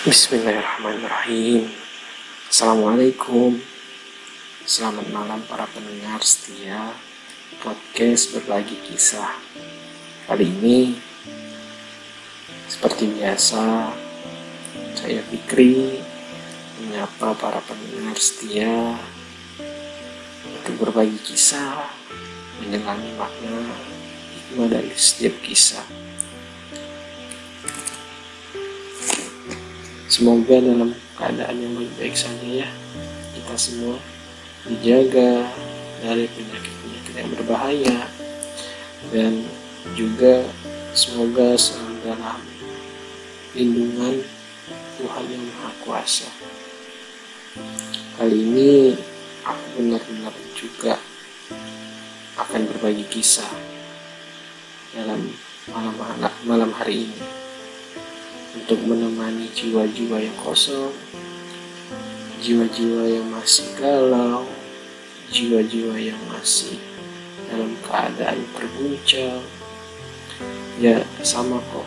Bismillahirrahmanirrahim. Assalamualaikum. Selamat malam para pendengar setia Podcast berbagi kisah. Kali ini Seperti biasa Saya Fikri Menyapa para pendengar setia Untuk berbagi kisah Menyelami makna Hikmah dari setiap kisah Semoga dalam keadaan yang baik-baik saja ya. Kita semua dijaga dari penyakit-penyakit yang berbahaya. Dan juga semoga selalu dalam lindungan Tuhan yang Maha Kuasa. Kali ini aku benar-benar juga akan berbagi kisah dalam malam malam hari ini untuk menemani jiwa-jiwa yang kosong, jiwa-jiwa yang masih galau, jiwa-jiwa yang masih dalam keadaan terguncang. Ya, sama kok.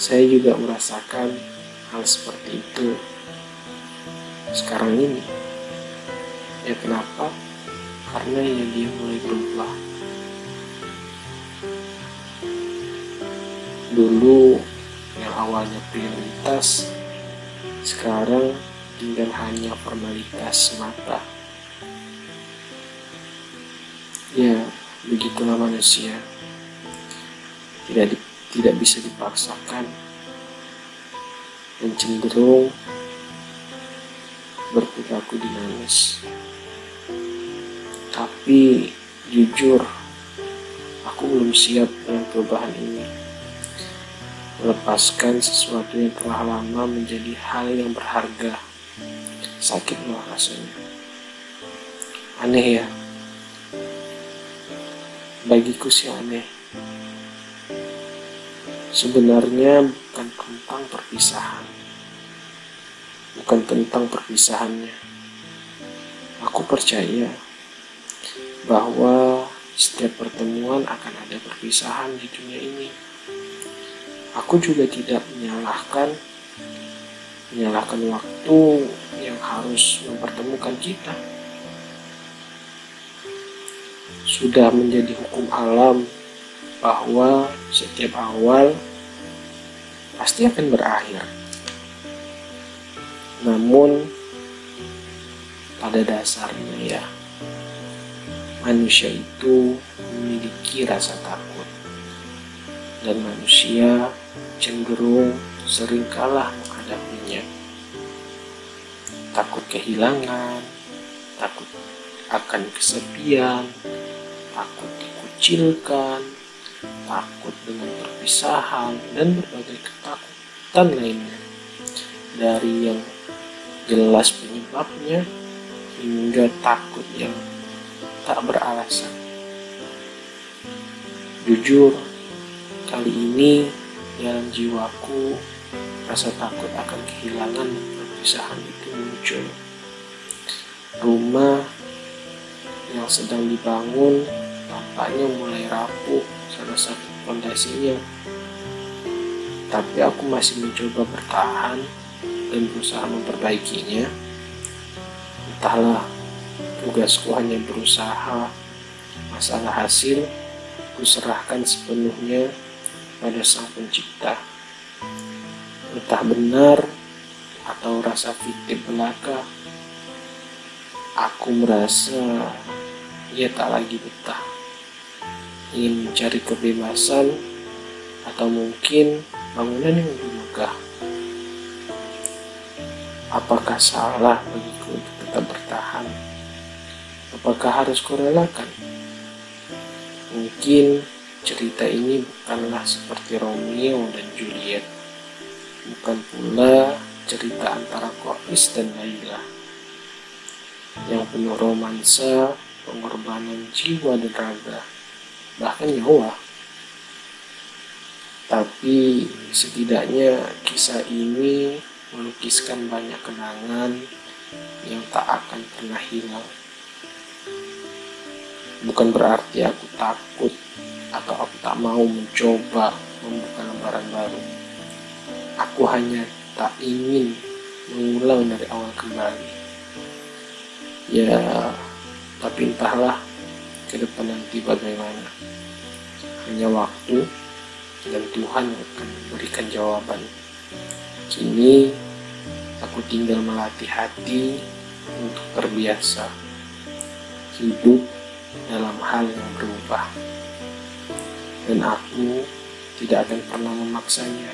Saya juga merasakan hal seperti itu sekarang ini. Ya kenapa? Karena ya dia mulai berubah dulu yang awalnya prioritas sekarang tinggal hanya formalitas semata ya begitulah manusia. Tidak di, tidak bisa dipaksakan. Dan cenderung berperilaku dinamis. Tapi jujur aku belum siap dengan perubahan ini melepaskan sesuatu yang telah lama menjadi hal yang berharga. Sakit loh rasanya. Aneh ya. Bagiku sih aneh. Sebenarnya bukan tentang perpisahan. Bukan tentang perpisahannya. Aku percaya bahwa setiap pertemuan akan ada perpisahan di dunia ini aku juga tidak menyalahkan menyalahkan waktu yang harus mempertemukan kita. Sudah menjadi hukum alam bahwa setiap awal pasti akan berakhir. Namun pada dasarnya ya manusia itu memiliki rasa takut dan manusia cenderung sering kalah menghadapinya. Takut kehilangan, takut akan kesepian, takut dikucilkan, takut dengan perpisahan, dan berbagai ketakutan lainnya. Dari yang jelas penyebabnya hingga takut yang tak beralasan. Jujur, kali ini dalam jiwaku rasa takut akan kehilangan perpisahan itu muncul. Rumah yang sedang dibangun tampaknya mulai rapuh salah satu fondasinya. Tapi aku masih mencoba bertahan dan berusaha memperbaikinya. Entahlah, tugasku hanya berusaha. Masalah hasil, kuserahkan sepenuhnya pada Sang Pencipta. Entah benar atau rasa fiktif belaka, aku merasa ia tak lagi betah. Ingin mencari kebebasan atau mungkin bangunan yang lebih megah. Apakah salah bagiku untuk tetap bertahan? Apakah harus kurelakan? Mungkin Cerita ini bukanlah seperti Romeo dan Juliet, bukan pula cerita antara Kois dan Laila yang penuh romansa, pengorbanan jiwa dan raga, bahkan nyawa. Tapi setidaknya kisah ini melukiskan banyak kenangan yang tak akan pernah hilang. Bukan berarti aku takut atau aku tak mau mencoba membuka lembaran baru. Aku hanya tak ingin mengulang dari awal kembali. Ya, tapi entahlah ke depan nanti bagaimana. Hanya waktu dan Tuhan akan memberikan jawaban. Kini aku tinggal melatih hati untuk terbiasa hidup dalam hal yang berubah. Dan aku tidak akan pernah memaksanya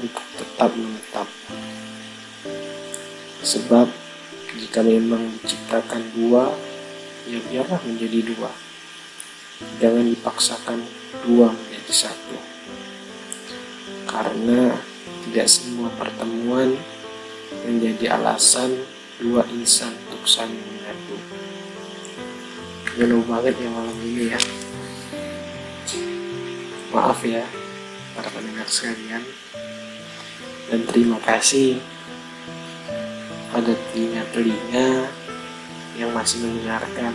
untuk tetap menetap. Sebab jika memang diciptakan dua, ya biarlah menjadi dua. Jangan dipaksakan dua menjadi satu. Karena tidak semua pertemuan menjadi alasan dua insan untuk saling menyatu. Jenuh banget ya malam ini ya. Maaf ya para pendengar sekalian. Dan terima kasih pada telinga-telinga yang masih mendengarkan.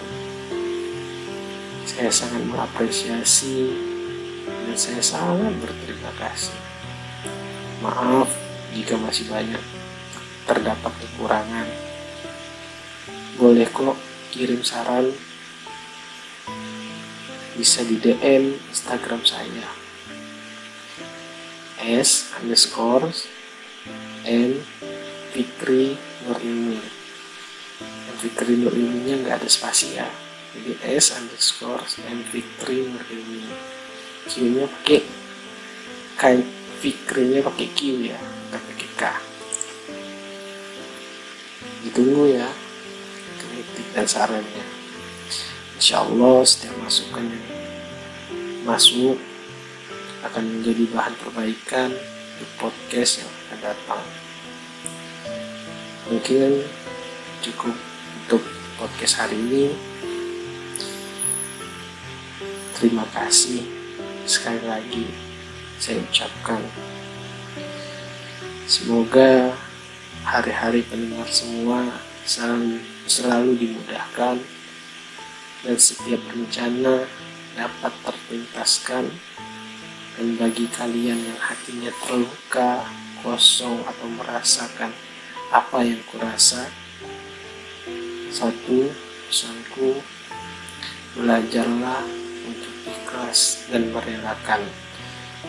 Saya sangat mengapresiasi dan saya sangat berterima kasih. Maaf jika masih banyak terdapat kekurangan. Boleh kok kirim saran bisa di DM Instagram saya. S underscore N Fikri Nur Ilmi dan Fikri Nur Ilminya nggak ada spasi ya. Jadi S underscore N Fikri Nur Ilmi Q nya pakai K Fikrinya pakai Q ya nggak pakai K. Ditunggu ya kritik dan sarannya Insya Allah setiap masukan yang masuk akan menjadi bahan perbaikan untuk podcast yang akan datang. Mungkin cukup untuk podcast hari ini. Terima kasih sekali lagi saya ucapkan. Semoga hari-hari pendengar semua selalu, selalu dimudahkan dan setiap rencana dapat terpintaskan dan bagi kalian yang hatinya terluka, kosong atau merasakan apa yang kurasa satu pesanku belajarlah untuk ikhlas dan merelakan.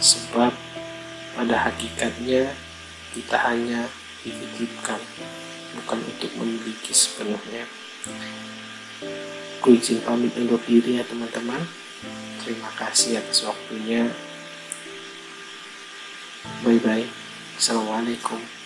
Sebab pada hakikatnya kita hanya dititipkan bukan untuk memiliki sepenuhnya Ku izin pamit undur diri ya teman-teman. Terima kasih atas waktunya. Bye bye. Assalamualaikum.